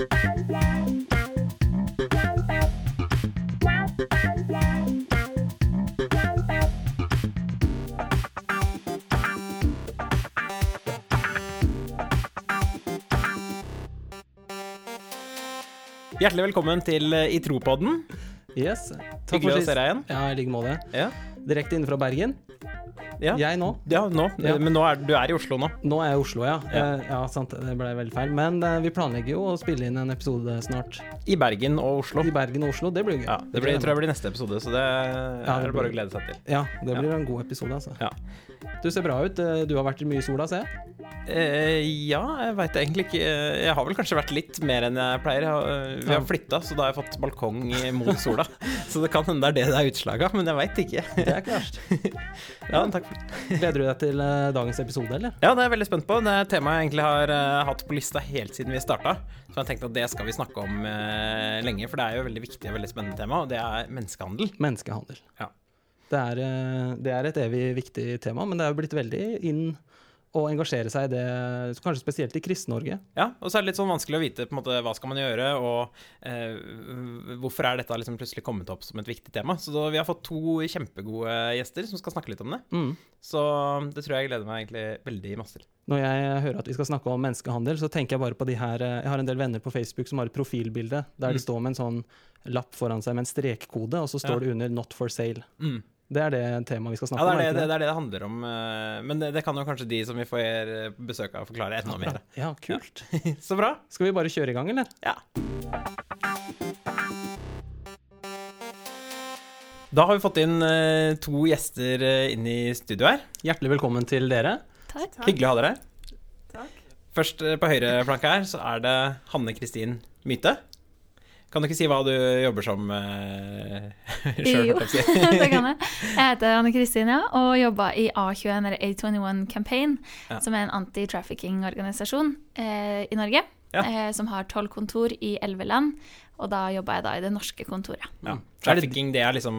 Hjertelig velkommen til eh, I tro-podden. Yes. Takk Hyggelig å se deg igjen. Ja, i like måte. Ja. Direkte inne fra Bergen. Ja, Jeg nå. ja nå. Ja. Men nå er, du er i Oslo nå. Nå er jeg i Oslo, ja. Ja. Eh, ja, sant. Det ble veldig feil. Men uh, vi planlegger jo å spille inn en episode snart. I Bergen og Oslo. I Bergen og Oslo. Det blir gøy. Ja, det blir, tror jeg blir neste episode, så det det er det bare å glede seg til. Ja, det blir en god episode, altså. Du ser bra ut. Eh, Du har vært mye i sola, ser jeg. Eh, ja, jeg veit egentlig ikke Eh, Jeg har vel kanskje vært litt mer enn jeg pleier. Jeg har, eh, vi har flytta, så da har jeg fått balkong mot sola. så det kan hende det er det det er utslaget av, men jeg veit ikke. Det er ikke verst. Ja, takk for det. Gleder du deg til dagens episode, eller? Ja, det er jeg veldig spent på. Det er et tema jeg egentlig har hatt på lista helt siden vi starta. Så jeg har tenkt at det skal vi snakke om lenge, for det er jo et veldig viktig og veldig spennende tema, og det er menneskehandel. Menneskehandel. Ja. Det er, eh, det er et evig viktig tema, men det er jo blitt veldig inn å engasjere seg i det, kanskje spesielt i Kristen-Norge. Ja, og så er det litt sånn vanskelig å vite på en måte hva skal man gjøre, og eh, hvorfor er dette liksom plutselig kommet opp som et viktig tema. Så da, vi har fått to kjempegode gjester som skal snakke litt om det. Mm. Så det tror jeg jeg gleder meg egentlig veldig masse til. Når jeg hører at vi skal snakke om menneskehandel, så tenker jeg bare på de her eh, Jeg har en del venner på Facebook som har et profilbilde der Mm. de står med en sånn lapp foran seg med en strekkode, og så står Ja. det under 'not for sale'. Mm. Det er det temaet vi skal snakke er det, om. det, det er det det handler om. eh, Men det, det kan jo kanskje de som vi får besøk av, forklare enda mer. Ja, kult. Så bra. Skal vi bare kjøre i gang, eller? Ja. Da har vi fått inn eh, to gjester eh, inn i studio her. Hjertelig velkommen til dere. Takk. Hyggelig å ha dere her. Først på høyre flanke her så er det Hanne Kristin Myte. Kan du ikke si hva du jobber som uh, sjøl? Jo, det kan jeg. Jeg heter Anne Kristin ja, og jobber i A21, eller A21 Campaign, Ja. som er en anti-trafficking-organisasjon eh, i Norge. Ja. Eh, som har tolv kontor i elleve land, og da jobber jeg da i det norske kontoret. Ja. Trafficking, det er liksom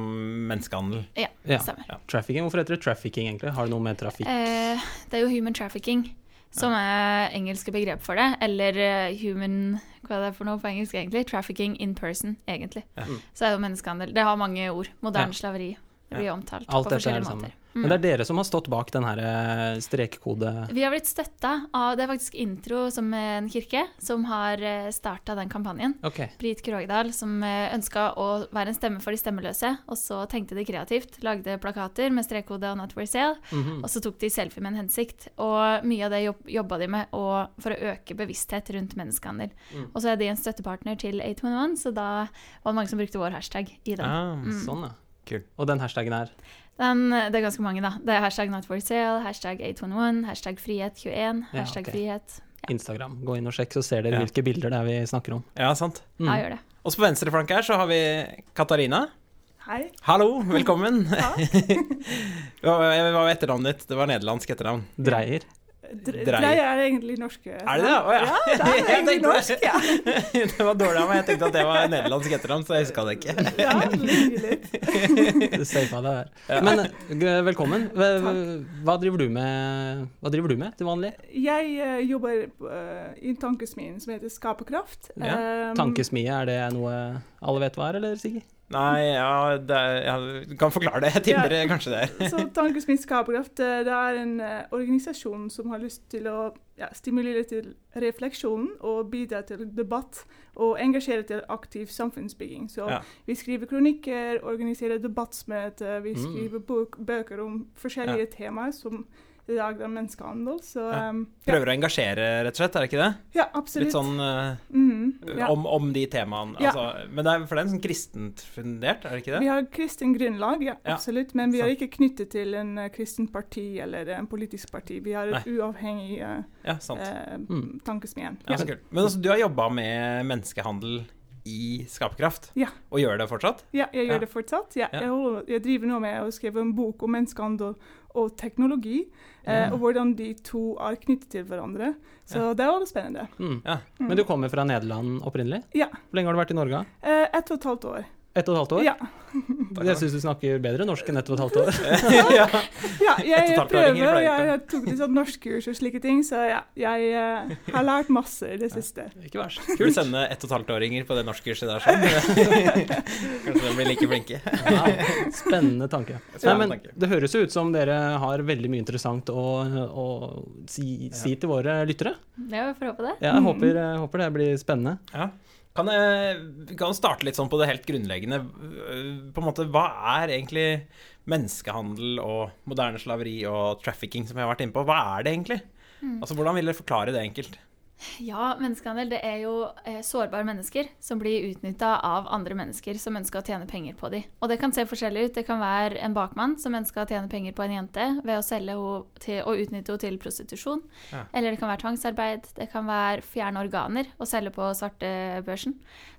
menneskehandel. Ja, det stemmer. Trafficking. Hvorfor heter det trafficking, egentlig? Har det noe med trafikk Eh, det er jo human trafficking, som er engelske begrep for det. Eller eh, human Hva er det for noe på engelsk, egentlig? Trafficking in person, egentlig. Ja. Så er det jo menneskehandel. Det har mange ord. Moderne slaveri. Det blir omtalt Alt på forskjellige måter. Men det er dere som har stått bak den her eh, strekkode... Vi har blitt støtta av Det er faktisk Intro, som er en kirke, som har starta den kampanjen. Okay. Brit Krogdal, som ønska å være en stemme for de stemmeløse, og så tenkte de kreativt. Lagde plakater med strekkode og Not for sale, Mhm. og så tok de selfie med en hensikt. Og mye av det jobb, jobba de med og, for å øke bevissthet rundt menneskehandel. Mm. Og så er de en støttepartner til 811, så da var det mange som brukte vår hashtag i den. Ah, Mm. Sånn, ja. Kul. Og den hashtagen her? Den. Det er ganske mange, da. Det er hashtag Not for sale, hashtag 811, hashtag frihet21, Ja, hashtag frihet. frihet. Instagram. Gå inn og sjekk, så ser dere Ja. hvilke bilder det er vi snakker om. Ja, sant. Mm. Ja, gjør det. Også på venstre flanke her så har vi Katarina. Hei. Hallo, velkommen. Takk. hva hva var etternavnet ditt? Det var nederlandsk etternavn. Dreier. Dre- Dreier. Dreier er egentlig norske. Er det det? Å ja. Ja, det er egentlig tenkte- norsk, ja. det var dårlig av meg. Jeg tenkte at det var nederlandsk etternavn, så jeg huska det ikke. Ja, litt. Du safa det der. Ja. Men velkommen. Hva, hva, driver du med, hva driver du med til vanlig? Jeg uh, jobber uh, i en tankesmien som heter Skaperkraft. Ja, Um, Tankesmie, er det noe alle vet hva er, eller Siggy? Nei, ja, er, du kan forklare det. Jeg tipper Ja. kanskje det. Så Tankesmien Skaperkraft eh, det er en eh, organisasjon som har lyst til å ja, stimulere til refleksjon og bidra til debatt. Og engasjere til aktiv samfunnsbygging. Så Ja. vi skriver kronikker, organiserer debattsmøter, vi Mm. skriver bøker om forskjellige temaer som i dag er menneskehandel. Så Ja. um, ja. Prøver å engasjere, rett og slett, er det ikke det? ja, absolutt. Litt sånn uh, mm, ja. om, om de temaene. Ja. Altså, men det er, for det er en sånn kristent fundert, er det ikke det? Vi det? har kristen grunnlag, ja, Ja, absolutt. Men vi er ikke knyttet til en uh, kristen parti eller en politisk parti. Vi har et Nei. uavhengig uh, Ja, sant. eh, Mm. tankesmien. Ja, så. Men altså, du har jobba med menneskehandel i Skaperkraft, Ja. og gjør det fortsatt? Ja, jeg gjør Ja. det fortsatt. Ja, Ja. Jeg, holder, jeg driver nå med å skrive en bok om menneskehandel og teknologi, eh, Ja. og hvordan de to er knyttet til hverandre. Så det er veldig spennende. Mm. Ja. Mm. Men du kommer fra Nederland opprinnelig? Ja. Hvor lenge har du vært i Norge? Eh, ett og et halvt år. Ett og et halvt år? Ja. Jeg syns du snakker bedre norsk enn ett og et halvt år. ja. ja, jeg og åringer prøver. pleier Jeg, jeg tok litt sånn norskkurs og slike ting, så ja, jeg uh, har lært masse i det siste. Ikke verst. Kult å sende ett og et halvt åringer på det norskkurset der sånn? Kanskje de blir like flinke. Ja, spennende tanke. Nei, men det høres jo ut som dere har veldig mye interessant å, å si, si til våre lyttere. Ja, vi får håpe det. Jeg Mm. håper, jeg håper det blir spennende. Ja. Kan jeg vi kan starte litt sånn på det helt grunnleggende. På en måte, Hva er egentlig menneskehandel og moderne slaveri og trafficking, som jeg har vært inne på? Hva er det egentlig? Altså, Hvordan vil dere forklare det enkelt? Ja, menneskehandel det er jo eh, sårbare mennesker som blir utnytta av andre mennesker som ønsker å tjene penger på dem. Og det kan se forskjellig ut. Det kan være en bakmann som ønsker å tjene penger på en jente ved å selge henne til, og utnytte henne til prostitusjon. Ja. Eller det kan være tvangsarbeid. Det kan være fjerne organer og selge på svartebørsen.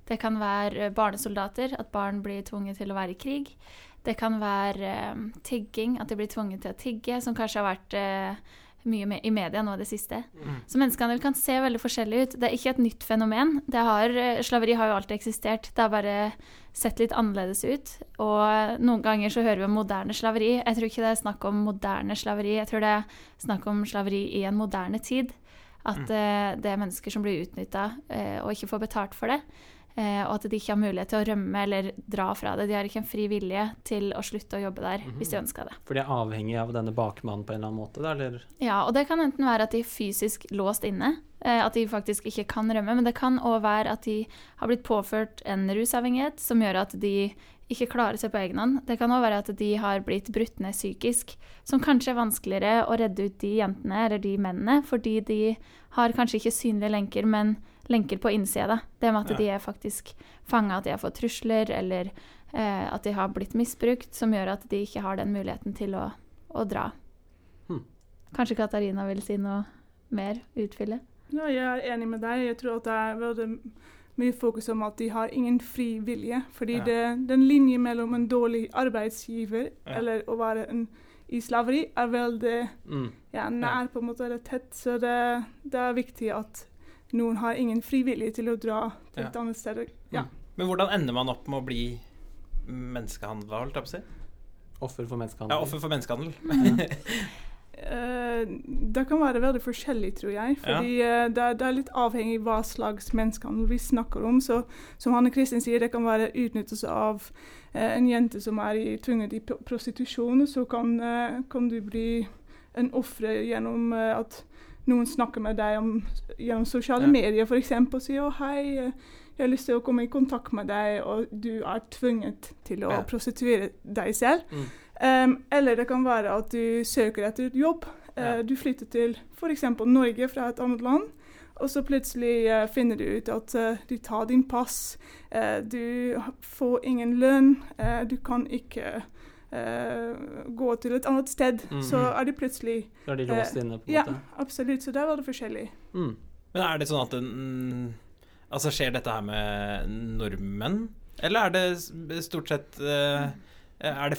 Det kan være barnesoldater, at barn blir tvunget til å være i krig. Det kan være eh, tigging, at de blir tvunget til å tigge, som kanskje har vært eh, mye i media nå i det siste. Så menneskehandel kan se veldig forskjellig ut. Det er ikke et nytt fenomen. Det har, eh, slaveri har jo alltid eksistert. Det har bare sett litt annerledes ut. Og noen ganger så hører vi om moderne slaveri. Jeg tror ikke det er snakk om moderne slaveri. Jeg tror det er snakk om slaveri i en moderne tid. At eh, det er mennesker som blir utnytta uh, og ikke får betalt for det. Eh, og at de ikke har mulighet til å rømme eller dra fra det. De har ikke en fri vilje til å slutte å jobbe der hvis de ønsker det. For de er avhengig av denne bakmannen på en eller annen måte, eller? Ja, og det kan enten være at de er fysisk låst inne, eh, at de faktisk ikke kan rømme, men det kan òg være at de har blitt påført en rusavhengighet som gjør at de ikke klarer seg på egen hånd. Det kan òg være at de har blitt brutt ned psykisk, som kanskje er vanskeligere å redde ut de jentene eller de mennene, fordi de har kanskje ikke synlige lenker, men lenker på innsida. Det med at Ja. de er faktisk fanga, at de har fått trusler, eller eh, at de har blitt misbrukt, som gjør at de ikke har den muligheten til å, å dra. Hmm. Kanskje Katarina vil si noe mer? Utfylle? Ja, jeg er enig med deg. Jeg tror at det er mye fokus om at de har ingen fri vilje. Fordi Ja. det, den linjen mellom en dårlig arbeidsgiver Ja. eller å være en, i slaveri er veldig Mm. ja, nær, på en måte, eller tett. Så det, det er viktig at noen har ingen frivillig til å dra til Ja. et annet sted. Ja. Men hvordan ender man opp med å bli menneskehandla, holdt jeg på å si? Offer for menneskehandel. Ja, offer for menneskehandel. Eh, det kan være veldig forskjellig, tror jeg. Fordi eh, det, er- det er litt avhengig hva slags menneskehandel vi snakker om. Så som Hanne Kristin sier, det kan være utnyttelse av eh, en jente som er i, tvunget i prostitusjon. Så kan, kan du bli en offer gjennom at noen snakker med deg om, gjennom sosiale Ja. medier f.eks. og sier å hei, eh, jeg har lyst til å komme i kontakt med deg, og du er tvunget til å Ja. prostituere deg selv. Mm. Um, eller det kan være at du søker etter et jobb. Uh, Du flytter til f.eks. Norge fra et annet land, og så plutselig uh, finner du ut at uh, de tar din pass. Du får ingen lønn. Du kan ikke gå til et annet sted. Mhm. Så er de plutselig Da er de låst inne, på en Ja, måte. absolutt. Så der var det forskjellig. Mm. Men er det sånn at den, Altså, skjer dette her med nordmenn? Eller er det stort sett eh, Er det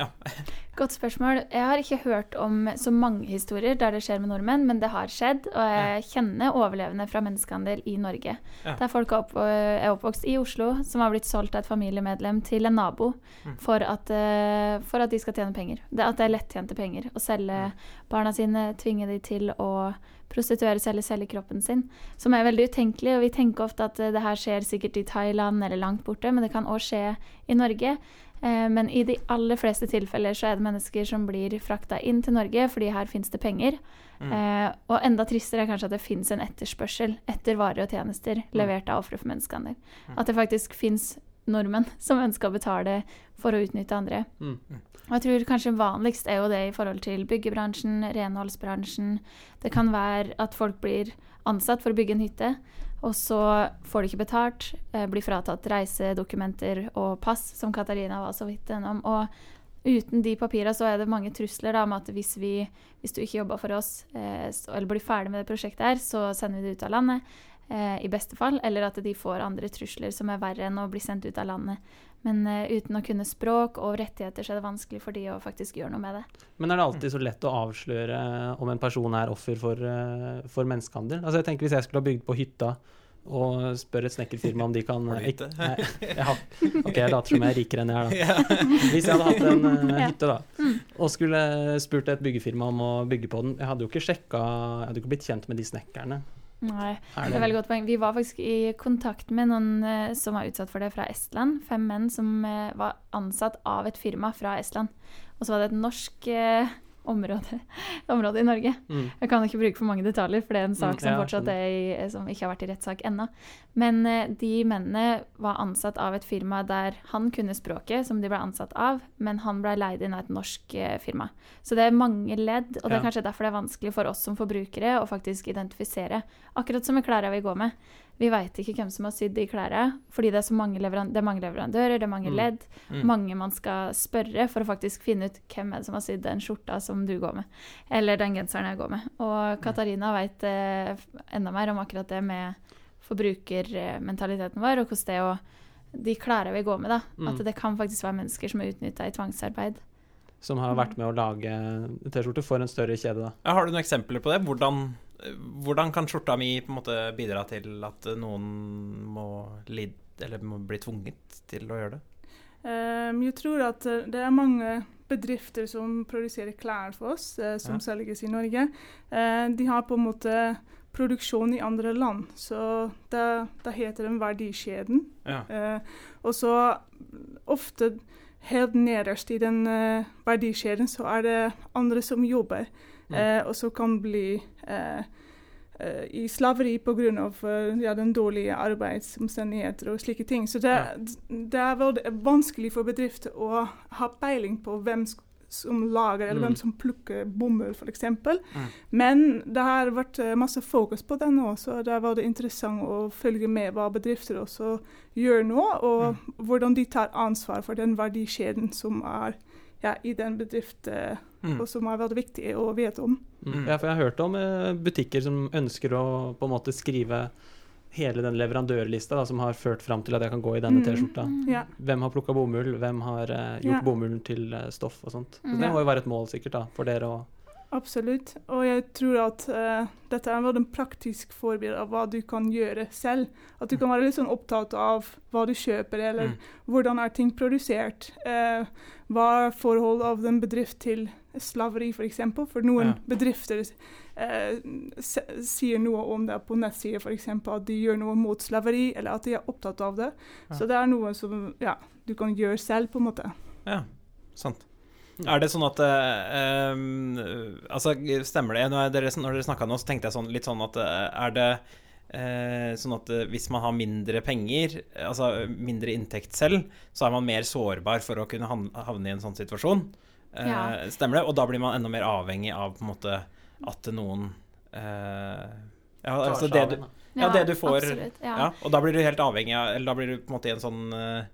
Ja. Godt spørsmål. Jeg har ikke hørt om så mange historier der det skjer med nordmenn, men det har skjedd. Og jeg kjenner overlevende fra menneskehandel i Norge. Ja. Der folk er, opp, er oppvokst i Oslo, som har blitt solgt av et familiemedlem til en nabo Mm. for, at, eh, for at de skal tjene penger. Det, at det er lettjente penger. Å selge barna sine, tvinge de til å prostituere seg eller selge kroppen sin. Som er veldig utenkelig. Og vi tenker ofte at eh, det her skjer sikkert i Thailand eller langt borte, men det kan òg skje i Norge. Eh, Men i de aller fleste tilfeller så er det mennesker som blir frakta inn til Norge, fordi her fins det penger. Mm. Eh, og enda tristere er kanskje at det fins en etterspørsel etter varer og tjenester levert av ofre for menneskehandel. Mm. At det faktisk fins nordmenn som ønsker å betale for å utnytte andre. Mm. Og jeg tror kanskje vanligst er jo det i forhold til byggebransjen, renholdsbransjen. Det kan være at folk blir ansatt for å bygge en hytte, og så får de ikke betalt, eh, blir fratatt reisedokumenter og pass, som Katarina var så vidt gjennom. Og uten de papirene så er det mange trusler da, om at hvis, vi, hvis du ikke jobber for oss, eh, eller blir ferdig med det prosjektet her, så sender vi det ut av landet. Eh, I beste fall. Eller at de får andre trusler som er verre enn å bli sendt ut av landet. Men eh, uten å kunne språk og rettigheter, så er det vanskelig for de å faktisk gjøre noe med det. Men er det alltid så lett å avsløre om en person er offer for, eh, for menneskehandel? Altså jeg tenker Hvis jeg skulle ha bygd på hytta og spør et snekkerfirma om de kan du? Nei, jeg har, Ok, jeg later som jeg er rikere enn jeg er, da. Hvis jeg hadde hatt en eh, hytte, da, og skulle spurt et byggefirma om å bygge på den Jeg hadde jo ikke sjekka Jeg hadde ikke blitt kjent med de snekkerne. Nei, det er veldig godt poeng. Vi var faktisk i kontakt med noen eh, som var utsatt for det fra Estland. Fem menn som eh, var ansatt av et firma fra Estland. Og så var det et norsk eh, område, område i Norge. Mm. Jeg kan ikke bruke for mange detaljer, for det er en sak Mm, som ja, fortsatt er i, som ikke har vært i rettssak ennå. Men eh, de mennene var ansatt av et firma der han kunne språket som de ble ansatt av, men han ble leid inn av et norsk eh, firma. Så det er mange ledd, og det er Ja. kanskje derfor det er vanskelig for oss som forbrukere å faktisk identifisere. Akkurat som med klærne vi går med. Vi veit ikke hvem som har sydd de klærne, fordi det er, så mange, leveran det er mange leverandører, det er mange Mm. ledd, Mm. mange man skal spørre for å faktisk finne ut hvem er det som har sydd den skjorta som du går med, eller den genseren jeg går med. Og Katarina veit eh, enda mer om akkurat det med forbrukermentaliteten vår, og hvordan det er å De klærne vi går med, da. Mm. At det kan faktisk være mennesker som er utnytta i tvangsarbeid. Som har vært med å lage T-skjorte for en større kjede, da. Har du noen eksempler på det? Hvordan, hvordan kan skjorta mi på en måte bidra til at noen må eller må bli tvunget til å gjøre det? Um, jeg tror at eh, det er mange bedrifter som produserer klær for oss, eh, som Ja. selges i Norge. Eh, de har på en måte produksjon i andre land, så det, da heter den verdikjeden. Ja. Eh, og så ofte helt nederst i den eh, verdikjeden så er det andre som jobber, Mm. eh, og som kan bli eh, eh, i slaveri pga. Ja, den dårlige arbeidsomstendigheter og slike ting. Så det, det er veldig vanskelig for bedrifter å ha peiling på hvem som lager, eller Mm. hvem som plukker bomull, f.eks. Mm. Men det har vært masse fokus på det nå, så det er veldig interessant å følge med hva bedrifter også gjør nå, og hvordan de tar ansvar for den verdikjeden som er ja, i den bedriften, Mm. og som er veldig viktig å vite om. Mm. Ja, for jeg har hørt om eh, butikker som ønsker å på en måte skrive hele den leverandørlista da, som har ført fram til at jeg kan gå i denne Mm. T-skjorta. Ja. Hvem har plukka bomull, hvem har uh, gjort Ja. bomullen til uh, stoff og sånt. Så Mm. det må jo være et mål sikkert da, for dere å Absolutt. Og jeg tror at uh, dette er en praktisk forbilde av hva du kan gjøre selv. At du kan være litt sånn opptatt av hva du kjøper, eller Mm. hvordan er ting produsert. Uh, hva er forhold av den bedrift til slaveri, f.eks. For, eksempel. for noen Ja. bedrifter eh, sier noe om det på nettsider, f.eks. at de gjør noe mot slaveri, eller at de er opptatt av det. Ja. Så det er noe som ja, du kan gjøre selv, på en måte. Ja, sant. Er det sånn at eh, Altså, stemmer det? Når dere, når dere snakka nå, så tenkte jeg sånn, litt sånn at eh, Er det eh, sånn at eh, hvis man har mindre penger, eh, altså mindre inntekt selv, så er man mer sårbar for å kunne havne i en sånn situasjon? Eh, Ja. Stemmer det? Og da blir man enda mer avhengig av på en måte at noen eh, ja, altså det du, ja, det du får Absolutt. Ja. ja, og da blir du helt avhengig av Eller da blir du på en måte i en sånn uh,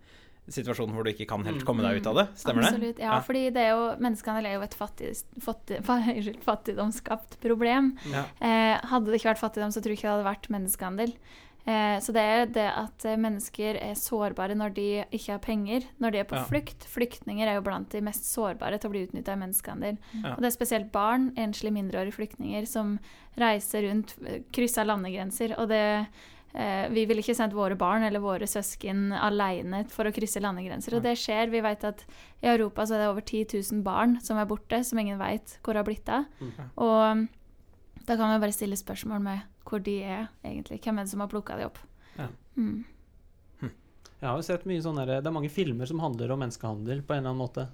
situasjon hvor du ikke kan helt komme deg ut av det. Stemmer det? Absolutt. Ja, Ja. fordi det er jo, menneskehandel er jo et fattig, fattig, fattigdomsskapt problem. Ja. Eh, hadde det ikke vært fattigdom, så tror jeg ikke det hadde vært menneskehandel. Eh, så det er det at eh, mennesker er sårbare når de ikke har penger, når de er på Ja. flukt. Flyktninger er jo blant de mest sårbare til å bli utnytta i menneskehandel. Ja. Og det er spesielt barn, enslige mindreårige flyktninger, som reiser rundt, eh, krysser landegrenser. Og det eh, Vi vil ikke sendt våre barn eller våre søsken alene for å krysse landegrenser. Og det skjer. Vi vet at i Europa så er det over 10 000 barn som er borte, som ingen vet hvor har blitt av. Og da kan vi bare stille spørsmål med hvor de er, egentlig. Hvem er det som har plukka de opp? Ja. Mm. Jeg har jo sett mye sånn Det er mange filmer som handler om menneskehandel på en eller annen måte.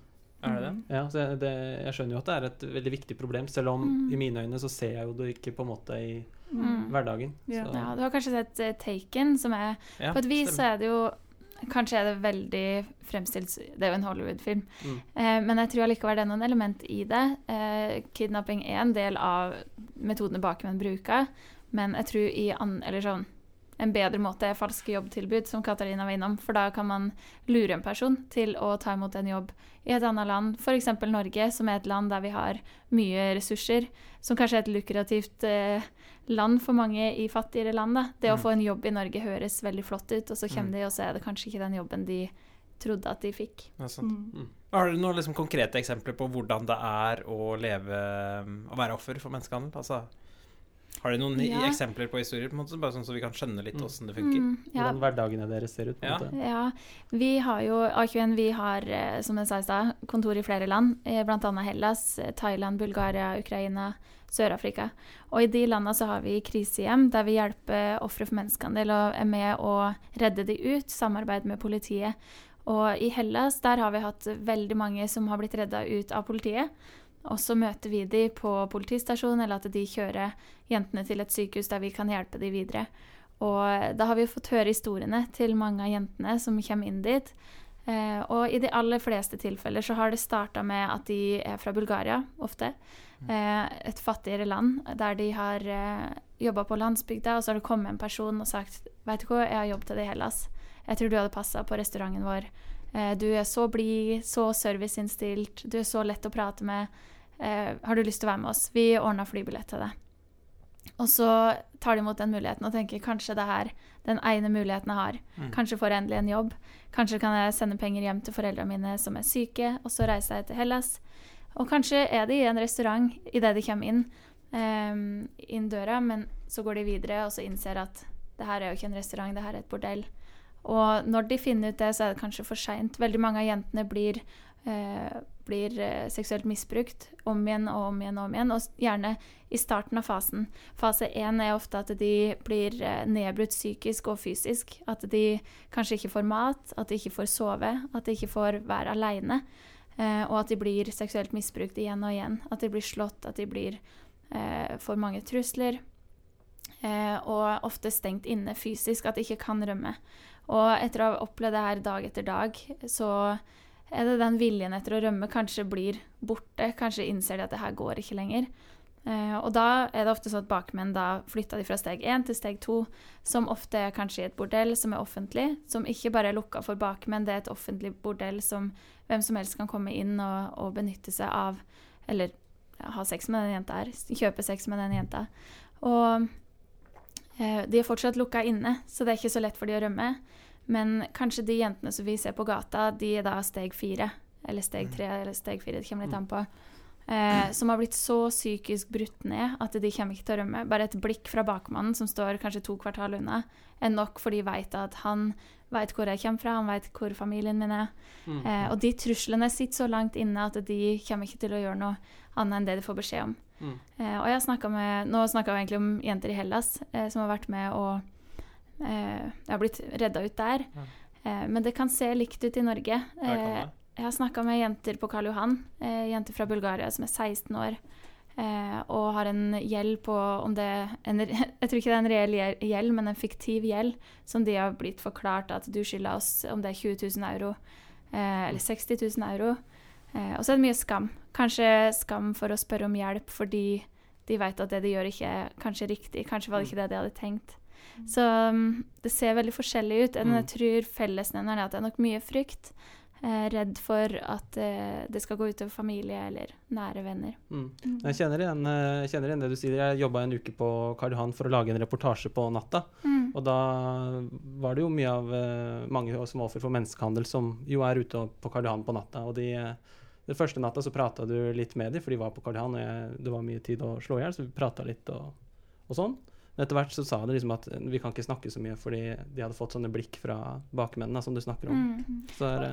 Er det det? Ja, så jeg- det, jeg skjønner jo at det er et veldig viktig problem, selv om Mm. i mine øyne så ser jeg jo det ikke på en måte i Mm. hverdagen. Ja. Så, Ja, du har kanskje sett uh, Taken, som er Ja, På et vis så er det jo Kanskje er det veldig fremstilt Det er jo en Hollywood-film. Mm. Eh, men jeg tror allikevel det er noen element i det. Eh, kidnapping er en del av metodene bakmenn bruker, men jeg tror i an, eller sånn en bedre måte er falske jobbtilbud, som Katarina var innom. For da kan man lure en person til å ta imot en jobb i et annet land, f.eks. Norge, som er et land der vi har mye ressurser, som kanskje er et lukrativt eh, land for mange i fattigere land. Da. Det å Mm. få en jobb i Norge høres veldig flott ut, og så kommer Mm. de, og så er det kanskje ikke den jobben de trodde at de fikk. Ja, sant. Mm. Har du noen liksom konkrete eksempler på hvordan det er å leve Å være offer for menneskehandel? Altså, Har dere noen Ja. eksempler på historier, på en måte, bare sånn så vi kan skjønne litt åssen det funker? Mm, ja, Hvordan hverdagene deres ser ut. på en Ja. måte. Ja, vi har jo A21 vi har, eh, som jeg sa i stad, kontor i flere land, eh, bl.a. Hellas, eh, Thailand, Bulgaria, Ukraina, Sør-Afrika. Og i de landene så har vi krisehjem der vi hjelper ofre for menneskehandel og er med å redde de ut, samarbeid med politiet. Og i Hellas der har vi hatt veldig mange som har blitt redda ut av politiet. Og så møter vi de på politistasjonen, eller at de kjører jentene til et sykehus der vi kan hjelpe de videre. Og da har vi fått høre historiene til mange av jentene som kommer inn dit. Eh, og i de aller fleste tilfeller så har det starta med at de er fra Bulgaria, ofte. Eh, et fattigere land, der de har eh, jobba på landsbygda, og så har det kommet en person og sagt Vet du hva, jeg har jobb til deg i Hellas. Jeg tror du hadde passa på restauranten vår. Eh, du er så blid, så serviceinnstilt, du er så lett å prate med. Eh, har du lyst til å være med oss? Vi ordna flybillett til deg. Og så tar de imot den muligheten og tenker kanskje det er den ene muligheten jeg har. Mm. Kanskje får jeg endelig en jobb. Kanskje kan jeg sende penger hjem til foreldrene mine som er syke, og så reiser jeg til Hellas. Og kanskje er de i en restaurant idet de kommer inn, um, inn døra, men så går de videre og så innser at det her er jo ikke en restaurant, det her er et bordell. Og når de finner ut det, så er det kanskje for seint. Veldig mange av jentene blir, eh, blir eh, seksuelt misbrukt om igjen og om igjen og om igjen, og gjerne i starten av fasen. Fase én er ofte at de blir eh, nedbrutt psykisk og fysisk. At de kanskje ikke får mat, at de ikke får sove, at de ikke får være aleine. Eh, og at de blir seksuelt misbrukt igjen og igjen. At de blir slått, at de blir, for mange trusler. Og ofte stengt inne fysisk, at de ikke kan rømme. Og etter å ha opplevd det her dag etter dag, så den viljen etter å rømme kanskje blir borte. Kanskje innser de at det her går ikke lenger. Eh, og da er det ofte sånn at bakmenn da flytta de fra steg én til steg to, som ofte er kanskje i et bordell som er offentlig, som ikke bare er lukka for bakmenn, det er et offentlig bordell som hvem som helst kan komme inn og, og benytte seg av, eller ha sex med den jenta her, kjøpe sex med den jenta. Og eh, de er fortsatt lukka inne, så det er ikke så lett for de å rømme. Men kanskje de jentene som vi ser på gata, de er da steg fire, eller steg tre, eller steg fire, det kommer litt an på. Eh, som har blitt så psykisk brutt ned at de kommer ikke til å rømme. Bare et blikk fra bakmannen, som står kanskje to kvartal unna, er nok, for de vet at han vet hvor jeg kommer fra, han vet hvor familien min er. Mm. Eh, og de truslene sitter så langt inne at de kommer ikke til å gjøre noe annet enn det de får beskjed om. Mm. Eh, og jeg med, Nå snakka vi egentlig om jenter i Hellas eh, som har vært med og eh, har blitt redda ut der. Ja. Eh, men det kan se likt ut i Norge. Eh, jeg har snakka med jenter på Karl Johan, eh, jenter fra Bulgaria som er 16 år. Eh, og har en gjeld på om det en, Jeg tror ikke det er en reell gjeld, men en fiktiv gjeld som de har blitt forklart at du skylder oss om det er 20 000 euro eh, eller 60 000 euro. Eh, og så er det mye skam. Kanskje skam for å spørre om hjelp fordi de vet at det de gjør, ikke er kanskje riktig. Kanskje var det ikke det de hadde tenkt. Så um, det ser veldig forskjellig ut. Men jeg Mm. tror fellesnevneren er at det er nok mye frykt. Eh, redd for at eh, det skal gå utover familie eller nære venner. Mm. Jeg kjenner igjen, eh, jeg kjenner igjen det du sier. Jeg jobba en uke på Karl Johan for å lage en reportasje på natta. Mm. Og da var det jo mye av eh, mange som var offer for menneskehandel, som jo er ute på Karl Johan på natta. Og de, eh, den første natta så prata du litt med dem, for de var på Karl Johan, og jeg, det var mye tid å slå i hjel, så vi prata litt og, og sånn. Men etter hvert så sa de liksom at vi kan ikke snakke så mye, fordi de hadde fått sånne blikk fra bakmennene som du snakker om. Mm. Så er,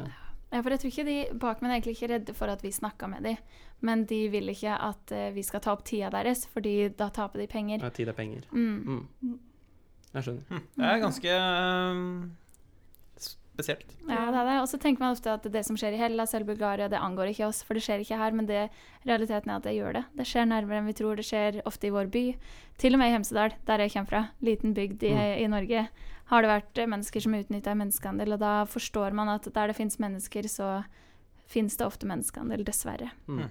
Ja, for jeg tror ikke de bakmennene er egentlig ikke redde for at vi snakka med dem, men de vil ikke at eh, vi skal ta opp tida deres, fordi da taper de penger. ja, tid er penger. Mm. Mm. Jeg skjønner. Hm. Det er ganske um, spesielt. Ja, det er det. Og så tenker man ofte at det som skjer i Hellas eller Bulgaria, det angår ikke oss, for det skjer ikke her. Men det, realiteten er at det gjør det. Det skjer nærmere enn vi tror. Det skjer ofte i vår by. Til og med i Hemsedal, der jeg kommer fra, liten bygd i, Mm. i Norge, har det vært mennesker som utnytta menneskehandel. Og da forstår man at der det fins mennesker, så fins det ofte menneskehandel, dessverre. Mm. Mm.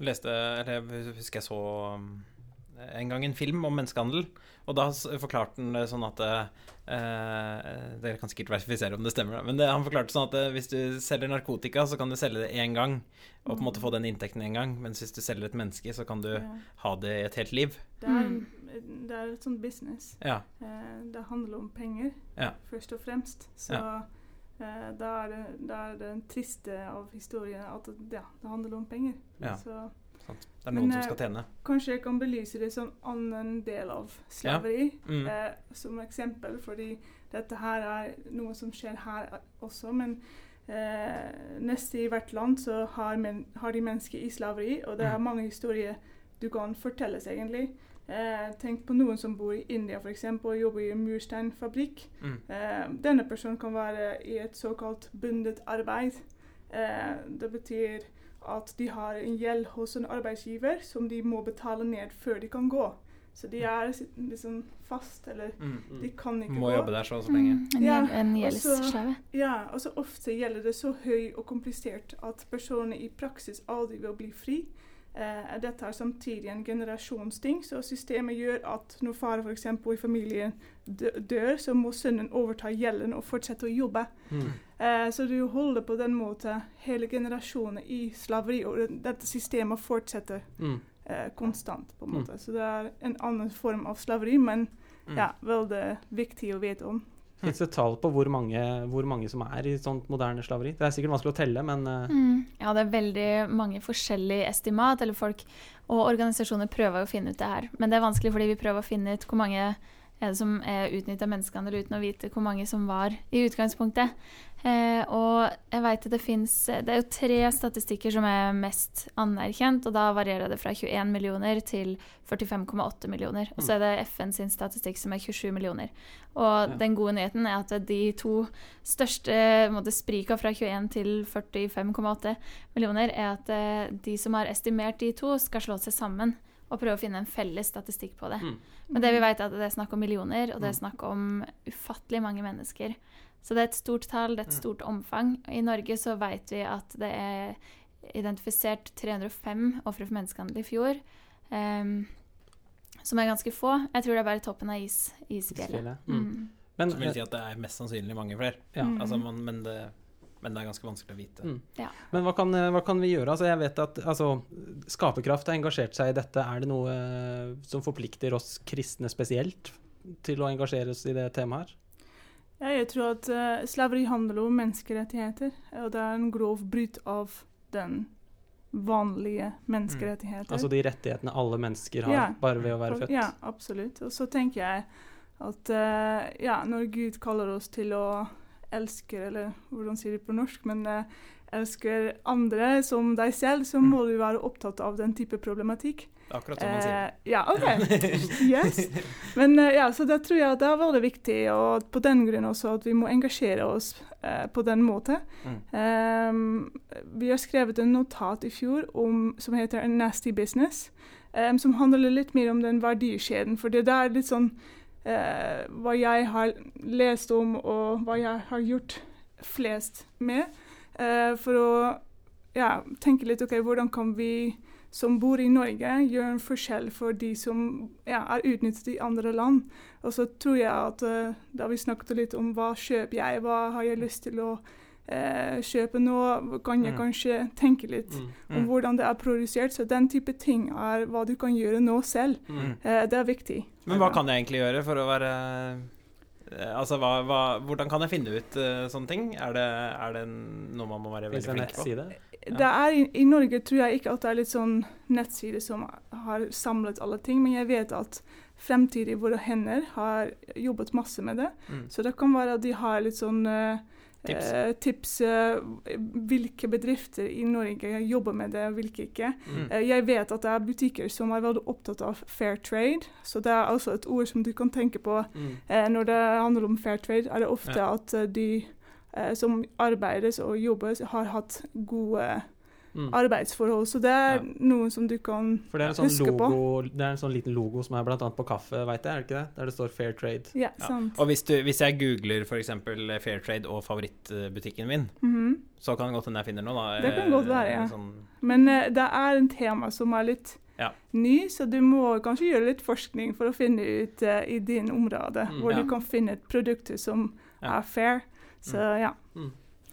Jeg leste, eller jeg husker jeg så um, en gang en film om menneskehandel, og da forklarte han det sånn at eh, Dere kan sikkert verifisere om det stemmer, men det, han forklarte sånn at eh, hvis du selger narkotika, så kan du selge det én gang, og på en måte få den inntekten én gang, mens hvis du selger et menneske, så kan du Ja. ha det i et helt liv. Det er, det er et sånt business. Ja. Eh, det handler om penger, Ja. først og fremst. Så eh, da, er det, da er det triste av historien at det, ja, det handler om penger. Ja. Så sant. Det er noen Men, som eh, skal tjene. Kanskje jeg kan belyse det som annen del av slaveri, Mm. eh, som eksempel, fordi dette her er noe som skjer her også. Men eh, neste i hvert land så har, men, har de mennesker i slaveri, og det er Mm. mange historier du kan fortelles, egentlig. Eh, tenk på noen som bor i India for eksempel, og jobber i en mursteinfabrikk. Mm. Eh, denne personen kan være i et såkalt bundet arbeid. Eh, det betyr at de har en gjeld hos en arbeidsgiver som de må betale ned før de kan gå. Så de er liksom fast, eller Mm. de kan ikke Må gå. jobbe der så og så lenge. Mm, en, Ja, en gjeldsslave. Ja, og så ofte gjelder det så høy og komplisert at personene i praksis aldri vil bli fri. Eh, dette er samtidig en generasjonsting, så systemet gjør at når far f.eks. i familien dør, så må sønnen overta gjelden og fortsette å jobbe. Mm. Eh, så du holder på den måten hele generasjonen i slaveri, og dette systemet fortsetter Mm. eh, konstant. på en Mm. måte. Så det er en annen form av slaveri, men Mm. ja, veldig viktig å vite om. Fins det tall på hvor mange, hvor mange som er i sånt moderne slaveri? Det er sikkert vanskelig å telle, men eh, Mm. Ja, det er veldig mange forskjellige estimat, eller folk og organisasjoner prøver å finne ut det her. Men det er vanskelig fordi vi prøver å finne ut hvor mange er det som er utnytta menneskehandel uten å vite hvor mange som var i utgangspunktet. Eh, og jeg vet at det fins Det er jo tre statistikker som er mest anerkjent, og da varierer det fra 21 millioner til 45,8 millioner. Og så er det FN sin statistikk som er 27 millioner. Og Ja. den gode nyheten er at de to største måte, sprika fra 21 til 45,8 millioner, er at eh, de som har estimert de to, skal slå seg sammen og prøve å finne en felles statistikk på det. Mm. Men det vi vet er at det er snakk om millioner, og det er Mm. snakk om ufattelig mange mennesker. Så det er et stort tall, det er et Mm. stort omfang. I Norge så vet vi at det er identifisert 305 ofre for menneskehandel i fjor. Um, som er ganske få. Jeg tror det er bare toppen av is, isfjellet. Mm. Mm. Men Som vil eh, si at det er mest sannsynlig mange flere. ja. Mm. Altså, man, men, det, men det er ganske vanskelig å vite. Mm. Ja. Men hva kan, hva kan vi gjøre? Altså, jeg vet at altså, Skaperkraft har engasjert seg i dette. Er det noe eh, som forplikter oss kristne spesielt til å engasjere oss i det temaet her? Ja, jeg tror at uh, slaveri handler om menneskerettigheter, og det er en grov bryt av den vanlige menneskerettigheter. Altså de rettighetene alle mennesker har Ja. bare ved å være født? Ja, absolutt. Og så tenker jeg at uh, ja, når Gud kaller oss til å elske, eller hvordan sier de på norsk, men eh, elsker andre som deg selv, så må du være opptatt av den type problematikk. Akkurat som man sier. Eh, ja, OK. Yes. Men eh, ja, så da tror jeg det er veldig viktig, og på den grunn også at vi må engasjere oss eh, på den måten. Mm. Ehm, vi har skrevet en notat i fjor om, som heter Nasty Business', ehm, som handler litt mer om den verdikjeden. For det er litt sånn eh, hva jeg har lest om, og hva jeg har gjort flest med. eh, for å ja, tenke litt OK, hvordan kan vi som bor i Norge, gjøre en forskjell for de som ja, er utnyttet i andre land. Og så tror jeg at eh, da vi snakket litt om hva kjøper jeg, hva har jeg lyst til å eh, kjøpe noe, kan jeg Mm. kanskje tenke litt Mm. om hvordan det er produsert. Så den type ting er hva du kan gjøre nå selv. Mm. Eh, det er viktig. Men hva kan jeg egentlig gjøre for å være eh, Altså, hva, hva, hvordan kan jeg finne ut eh, sånne ting? Er det, er det noe man må være veldig flink på? Ja. Det er i, I Norge tror jeg ikke at det er litt sånn nettsider som har samlet alle ting, men jeg vet at Fremtidig Våre Hender har jobbet masse med det. Mm. Så det kan være at de har litt sånn eh, Tips. eh, tips eh, hvilke bedrifter i Norge jobber med det, og hvilke ikke. Mm. Eh, jeg vet at det er butikker som er veldig opptatt av fair trade, så det er altså et ord som du kan tenke på Mm. eh, når det handler om fair trade. Er det ofte Ja. at eh, de eh, som arbeider og jobber, har hatt gode Mm. arbeidsforhold. Så det er Ja. noe som du kan For det er en sånn huske på. logo Det er en sånn liten logo som er blant annet på kaffe, veit jeg, er det ikke det? Der det står Fair Trade. Ja, Ja. sant. Og hvis, du, hvis jeg googler f.eks. Fairtrade og favorittbutikken min, Mhm. så kan det godt hende jeg finner noe, da. Det kan godt være, ja. Eh, Sånn, Men uh, det er en tema som er litt Ja. ny, så du må kanskje gjøre litt forskning for å finne ut uh, i din område Mm, hvor ja. du kan finne et produkt som Ja. er fair. Så ja.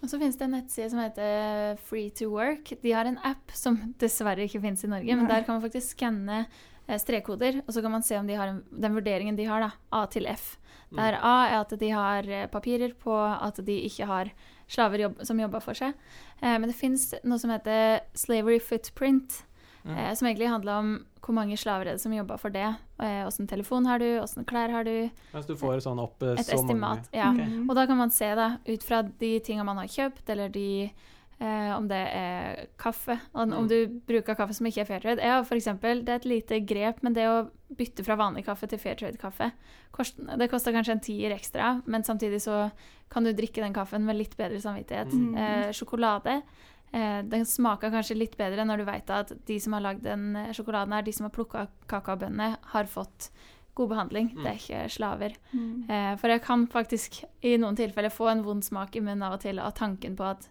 Og så finnes det en nettside som heter Free to Work. De har en app som dessverre ikke finnes i Norge, men der kan man faktisk skanne eh, strekkoder, og så kan man se om de har en, den vurderingen de har, da, A til F. Der A er at de har eh, papirer på at de ikke har slaver jobb, som jobber for seg. Eh, men det fins noe som heter slavery footprint. Mm. eh, som egentlig handla om hvor mange slaver er det som jobber for det. Eh, Åssen telefon har du, åssen klær har du. Mens du får sånn opp eh, Et så estimat. mange Ja. Okay. Og da kan man se, da, ut fra de tinga man har kjøpt, eller de eh, om det er kaffe. Om, om Mm. du bruker kaffe som ikke er fair trade. Ja, for eksempel, det er et lite grep, men det å bytte fra vanlig kaffe til fair trade-kaffe Det koster kanskje en tier ekstra, men samtidig så kan du drikke den kaffen med litt bedre samvittighet. Mm. Eh, sjokolade. Eh, den smaker kanskje litt bedre når du vet at de som har lagd den eh, sjokoladen, her, de som har plukka kakaobønnene, har fått god behandling. Mm. Det er ikke slaver. Mm. Eh, for jeg kan faktisk i noen tilfeller få en vond smak i munnen av og til av tanken på at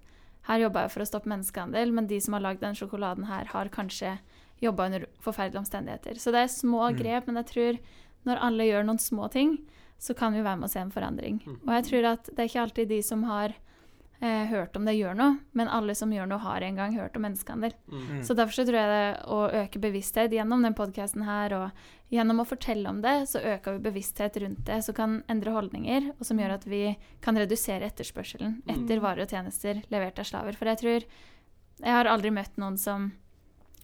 her jobber jeg for å stoppe menneskehandel, men de som har lagd den sjokoladen her, har kanskje jobba under forferdelige omstendigheter. Så det er små Mm. grep, men jeg tror når alle gjør noen små ting, så kan vi være med å se en forandring. Mm. Og jeg tror at det er ikke alltid de som har eh, hørt om det, gjør noe, men alle som gjør noe, har en gang hørt om menneskehandel. Mm. Så derfor så tror jeg det å øke bevissthet gjennom den podkasten her, og gjennom å fortelle om det, så øker vi bevissthet rundt det, som kan endre holdninger, og som gjør at vi kan redusere etterspørselen etter Mm. varer og tjenester levert av slaver. For jeg tror Jeg har aldri møtt noen som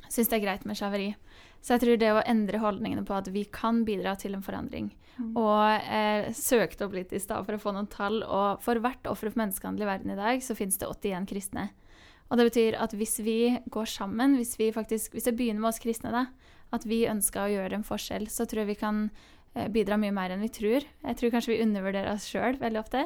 syns det er greit med slaveri. Så jeg tror det å endre holdningene på at vi kan bidra til en forandring Mm. Og eh, søkte opp litt i stad for å få noen tall, og for hvert offer for menneskehandel i verden i dag, så finnes det 81 kristne. Og det betyr at hvis vi går sammen, hvis vi faktisk, hvis det begynner med oss kristne, da, at vi ønsker å gjøre en forskjell, så tror jeg vi kan eh, bidra mye mer enn vi tror. Jeg tror kanskje vi undervurderer oss sjøl veldig ofte.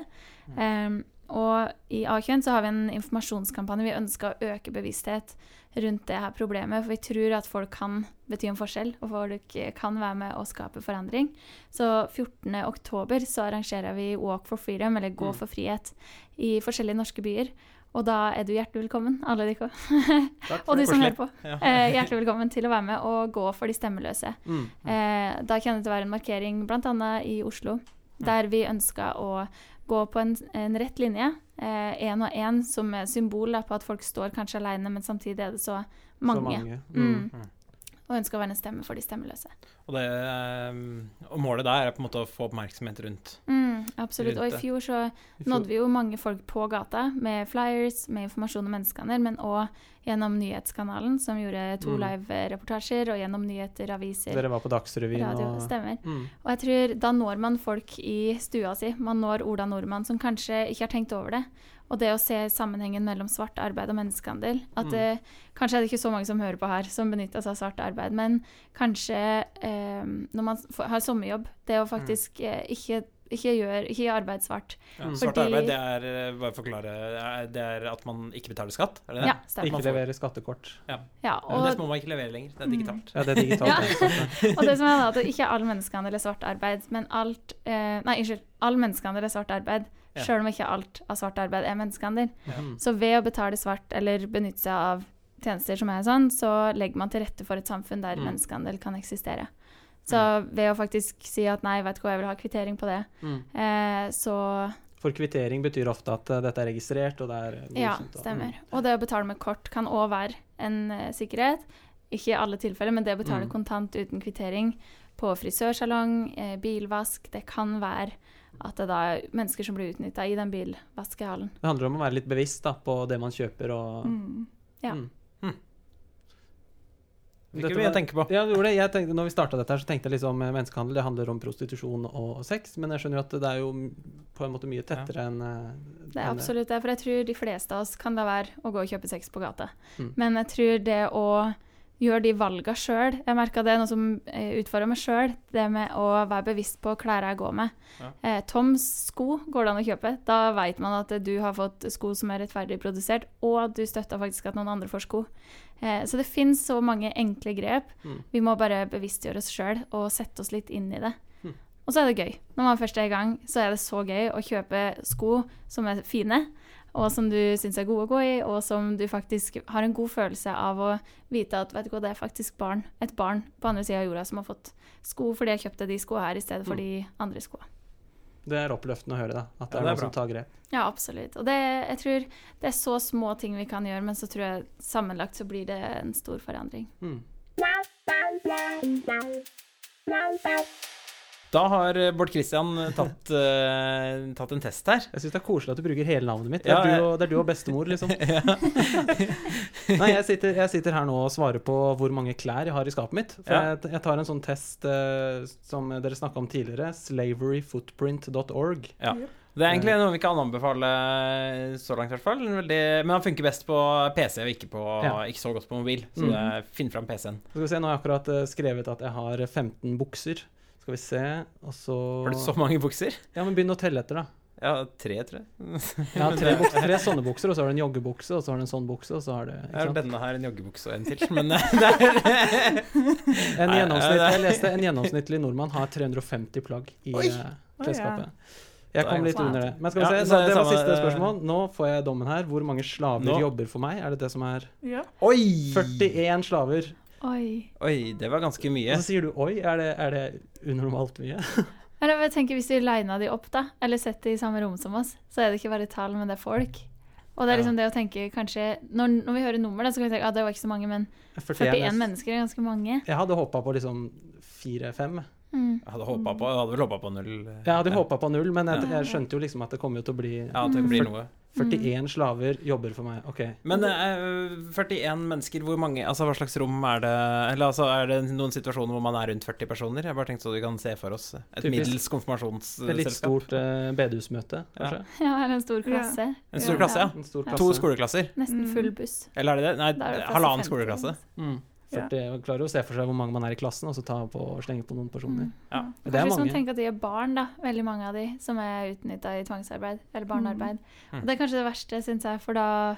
Um, og i A-kjønn så har vi en informasjonskampanje. Vi ønsker å øke bevissthet rundt det her problemet, for vi tror at folk kan bety en forskjell, og folk kan være med å skape forandring. Så 14. oktober så arrangerer vi Walk for freedom, eller Gå Mm. for frihet, i forskjellige norske byer. Og da er du hjertelig velkommen, alle dere. Og du som hører på. Ja. Eh, hjertelig velkommen til å være med og gå for de stemmeløse. Mm. Eh, da kan det være en markering bl.a. i Oslo, der vi ønska å gå på en, en rett linje, én og én, som symbol da, på at folk står kanskje alene, men samtidig er det så mange. Så mange. Mm. Mm. Og ønsker å være en stemme for de stemmeløse. Og, det, eh, og målet der er på en måte å få oppmerksomhet rundt. Mm, absolutt. Og i fjor så I fjor- nådde vi jo mange folk på gata med flyers, med informasjon om menneskehandel, men òg gjennom nyhetskanalen, som gjorde to Mm. live-reportasjer, og gjennom nyheter, aviser, Dere var på Dagsrevyen radio. og Stemmer. mm. Og jeg tror da når man folk i stua si. Man når Ola Nordmann som kanskje ikke har tenkt over det. Og det å se sammenhengen mellom svart arbeid og menneskehandel. At Mm. det, kanskje er det ikke så mange som hører på her, som benytter seg av svart arbeid, men kanskje eh, når man har sommerjobb, det å faktisk eh, ikke, ikke gjøre ikke arbeid svart. Ja, Mm. svart Fordi- arbeid, det er eh, bare forklare, er- det er at man ikke betaler skatt? Er det det? Ja, stemmer. Ikke levere skattekort. Ja, Ja, men det må man ikke levere lenger. Det er Mm. digitalt. Ja, det er digitalt. Ja. og det som er da, at ikke all menneskehandel er svart arbeid, men alt eh, Nei, unnskyld. All menneskehandel er svart arbeid, Ja. sjøl om ikke alt av svart arbeid er menneskehandel. Ja. Så ved å betale svart eller benytte seg av tjenester som er sånn, så legger man til rette for et samfunn der Mm. menneskehandel kan eksistere. Så ved å faktisk si at nei, vet du hva, jeg vil ha kvittering på det, Mm. eh, så For kvittering betyr ofte at eh, dette er registrert, og det er godkjent. Ja, stemmer. og- stemmer. Og det å betale med kort kan òg være en uh, sikkerhet. Ikke i alle tilfeller, men det å betale Mm. kontant uten kvittering på frisørsalong, eh, bilvask, det kan være at det da er mennesker som blir utnytta i den bilvaskehallen. Det handler om å være litt bevisst da, på det man kjøper og Mm. Ja. Mm. Det Dette fikk mye å tenke på. Ja, det gjorde det. Jeg tenkte, når vi starta dette, her, så tenkte jeg liksom eh, menneskehandel det handler om prostitusjon og sex, men jeg skjønner jo at det er jo på en måte mye tettere enn eh, Det er absolutt det, for jeg tror de fleste av oss kan la være å gå og kjøpe sex på gata. Mm. Men jeg tror det å gjøre de valga sjøl Jeg merka det er noe som eh, utfordrer meg sjøl. Det med å være bevisst på klærne jeg går med. Ja. Eh, Toms sko går det an å kjøpe. Da veit man at du har fått sko som er rettferdig produsert, og at du støtter faktisk at noen andre får sko. Eh, så det finnes så mange enkle grep. Mm. Vi må bare bevisstgjøre oss sjøl og sette oss litt inn i det. Mm. Og så er det gøy. Når man først er i gang, så er det så gøy å kjøpe sko som er fine, og som du syns er gode å gå i, og som du faktisk har en god følelse av å vite at vet du hva, det er faktisk barn, et barn på andre sida av jorda som har fått sko fordi jeg kjøpte de skoene her i stedet for Mm. de andre skoene. Det er oppløftende å høre, da. At det Ja, det er noen som tar grep. Ja, absolutt. Og det, jeg tror det er så små ting vi kan gjøre, men så tror jeg sammenlagt så blir det en stor forandring. Mm. Da har eh, Bård Kristian tatt, uh, tatt en test her. Jeg syns det er koselig at du bruker hele navnet mitt. Det er, Ja, jeg- du, og, det er du og bestemor, liksom. Nei, jeg sitter, jeg sitter her nå og svarer på hvor mange klær jeg har i skapet mitt. For Ja. jeg, jeg tar en sånn test uh, som dere snakka om tidligere, slaveryfootprint.org. Ja. Det er egentlig noe vi kan anbefale så langt, i hvert fall. Veldig, men han funker best på PC og ikke, på, Ja. ikke så godt på mobil. Så Mm. finn fram PC-en. Skal vi se, Nå har jeg akkurat eh, skrevet at jeg har 15 bukser. Skal vi se, og så Har du så mange bukser? Ja, men begynn å telle etter, da. Ja, tre, tror jeg. Ja, tre, bukser, tre sånne bukser, og så har du en joggebukse, og så har du en sånn bukse, og så har du Jeg ikke har sant? denne her, en joggebukse og en til. Men eh, det er En gjennomsnitt, jeg leste en gjennomsnittlig nordmann har 350 plagg i Oi. eh, klesskapet. Jeg kom litt under det. Men skal vi Ja, se, så er det det var samme- siste spørsmål. Nå får jeg dommen her. Hvor mange slaver Nå- jobber for meg? Er det det som er Ja. Oi! 41 slaver. Oi. Oi, det var ganske mye. Og så sier du oi. Er det, er det unormalt mye? Eller jeg tenker Hvis vi lina de opp, da, eller setter de i samme rom som oss, så er det ikke bare tall, men det er folk. Og det er Ja. liksom det å tenke kanskje Når, når vi hører nummer, da, så kan vi tenke at ah, det var ikke så mange, men 41 mennesker er ganske mange. Jeg hadde håpa på liksom fire-fem. Mm. Jeg hadde, på, jeg hadde vel håpa på null. eh, Jeg hadde ja. håpa på null, men jeg, jeg skjønte jo liksom at det kommer jo til å bli Ja, at det blir noe. 41 slaver jobber for meg. OK. Men uh, 41 mennesker, hvor mange Altså hva slags rom er det Eller altså er det noen situasjoner hvor man er rundt 40 personer? Jeg bare tenkte så vi kan se for oss et Typisk. middels konfirmasjonsselskap. Et litt stort uh, bedehusmøte, kanskje. Ja, eller en stor klasse. En stor klasse, ja. En stor klasse. To skoleklasser. Nesten Mm. full buss. Eller er det det? Nei, halvannen skoleklasse. Mm. Ja. 40, ja. klarer å se for seg hvor mange man er i klassen, og så ta på og slenge på noen personer. Mm. Ja. Men Det Kanskje mange. hvis man tenker at de er barn, da. Veldig mange av de som er utnytta i tvangsarbeid eller barnearbeid. Mm. Og det er kanskje det verste, syns jeg, for da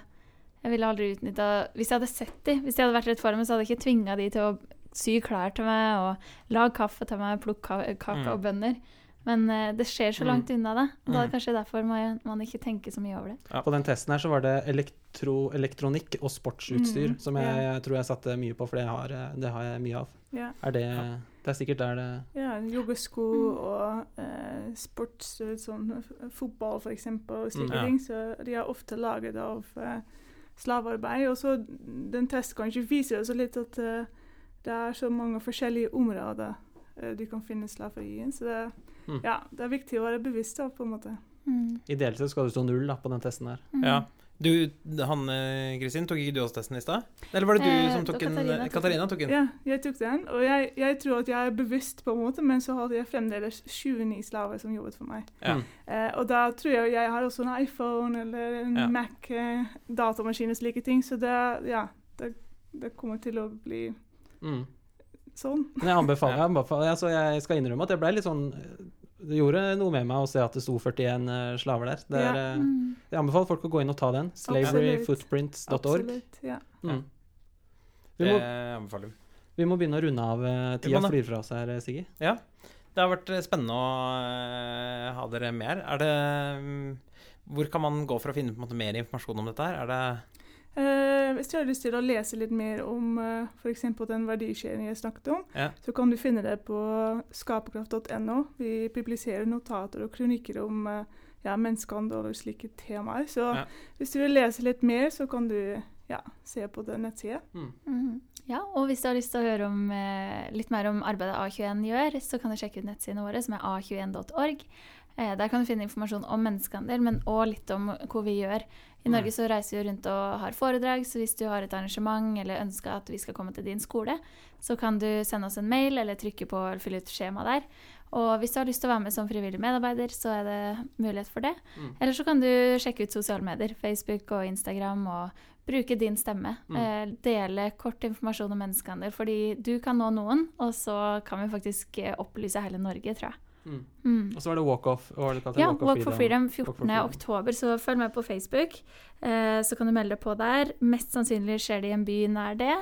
Jeg ville aldri utnytta Hvis jeg hadde sett de, hvis de hadde vært rett for meg, så hadde jeg ikke tvinga de til å sy klær til meg og lage kaffe til meg, plukke ka- kake Mm. og bønner. Men eh, det skjer så Mm. langt unna det. Og da er Mm. det kanskje derfor man, man ikke tenker så mye over det. Ja, På den testen her så var det elektro, elektronikk og sportsutstyr Mm, som jeg, ja. jeg tror jeg satte mye på, for det har, jeg- det har jeg mye av. Ja. Er det Det er sikkert der det ja joggesko og eh, sports, sånn fotball for eksempel, og slike Mm. Ting. Så de er ofte laget av eh, slavearbeid. Og så den testen kanskje viser også litt at eh, det er så mange forskjellige områder eh, du kan finne slaveri i. Så det, Mm. ja, det er viktig å være bevisst da, på en måte. Mm. Ideelt sett skal det stå null da, på den testen her. Mm. Ja. Du, han eh, Kristin, tok ikke du også testen i stad? Eller var det du Eh, som tok den? Katarina tok Katarina tok en. Ja, jeg tok den, og jeg, jeg tror at jeg er bevisst på en måte, men så hadde jeg fremdeles 29 slaver som jobbet for meg. Ja. Mm. Eh, og da tror jeg jeg har også en iPhone eller en Ja. Mac, eh, datamaskin og slike ting, så det, ja, det, det kommer til å bli Mm. sånn. Men jeg anbefaler, jeg, anbefaler altså jeg skal innrømme at jeg ble litt sånn Det gjorde noe med meg å se at det sto 41 eh, slaver der. Det er, Ja. eh, Mm. Jeg anbefaler folk å gå inn og ta den. Slaveryfootprints.org. Absolutt. Ja. Mm. Vi, Det anbefaler vi. vi må begynne å runde av. eh, Tida flyr fra oss her, Siggy. Ja. Det har vært spennende å ha dere mer. Er det mm, Hvor kan man gå for å finne på en måte mer informasjon om dette her? Er det hvis du har lyst til å lese litt mer om uh, f.eks. den verdikjeden jeg snakket om, Ja. så kan du finne det på skaperkraft.no. Vi publiserer notater og kronikker om eh, ja, menneskehandel og slike temaer. Så Ja. hvis du vil lese litt mer, så kan du ja, se på den nettsida. Mhm. Ja, og hvis du har lyst til å høre om, eh, litt mer om arbeidet A21 gjør, så kan du sjekke ut nettsidene våre, som er a21.org. Eh, der kan du finne informasjon om menneskehandel, men òg litt om hvor vi gjør. I Norge så reiser vi rundt og har foredrag, så hvis du har et arrangement eller ønsker at vi skal komme til din skole, så kan du sende oss en mail eller trykke på eller fylle ut skjema der. Og hvis du har lyst til å være med som frivillig medarbeider, så er det mulighet for det. Mm. Eller så kan du sjekke ut sosiale medier, Facebook og Instagram, og bruke din stemme. Mm. Eh, dele kort informasjon om menneskehandel, fordi du kan nå noen, og så kan vi faktisk eh, opplyse hele Norge, tror jeg. Mm. Mm. Og så var det Walk Off. hva var det kalt? Ja, Walk for Freedom Walk 14. for Freedom. oktober, så følg med på Facebook. Eh, så kan du melde deg på der. Mest sannsynlig skjer det i en by nær det.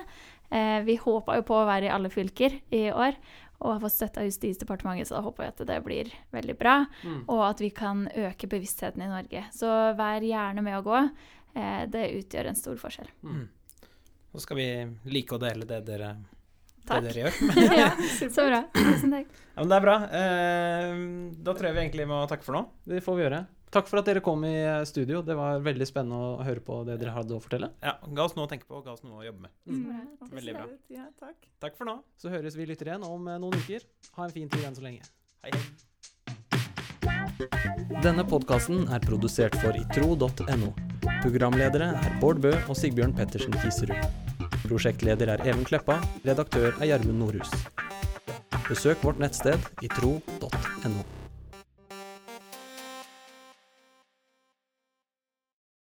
Eh, vi håpa jo på å være i alle fylker i år, og har fått støtte av Justisdepartementet, så da håper jeg at det blir veldig bra. Mm. Og at vi kan øke bevisstheten i Norge. Så vær gjerne med å gå. Eh, det utgjør en stor forskjell. mm. Så skal vi like å dele det dere, det Takk. dere gjør. ja, så bra. Tusen takk. Ja, men det er bra. Eh, da tror jeg vi egentlig må takke for nå. Det får vi gjøre. Takk for at dere kom i eh, studio. Det var veldig spennende å høre på det dere hadde å fortelle. Ja, Ga oss noe å tenke på, ga oss noe å jobbe med. Mm. Veldig bra. Ja, takk. Takk for nå. Så høres vi lytter igjen om eh, noen uker. Ha en fin tid enn så lenge. Hei. Denne podkasten er produsert for itro.no. Programledere er Bård Bø og Sigbjørn Pettersen Kiserud. Prosjektleder er Even Kleppa, redaktør er Gjermund Nordhus. Besøk vårt nettsted itro.no.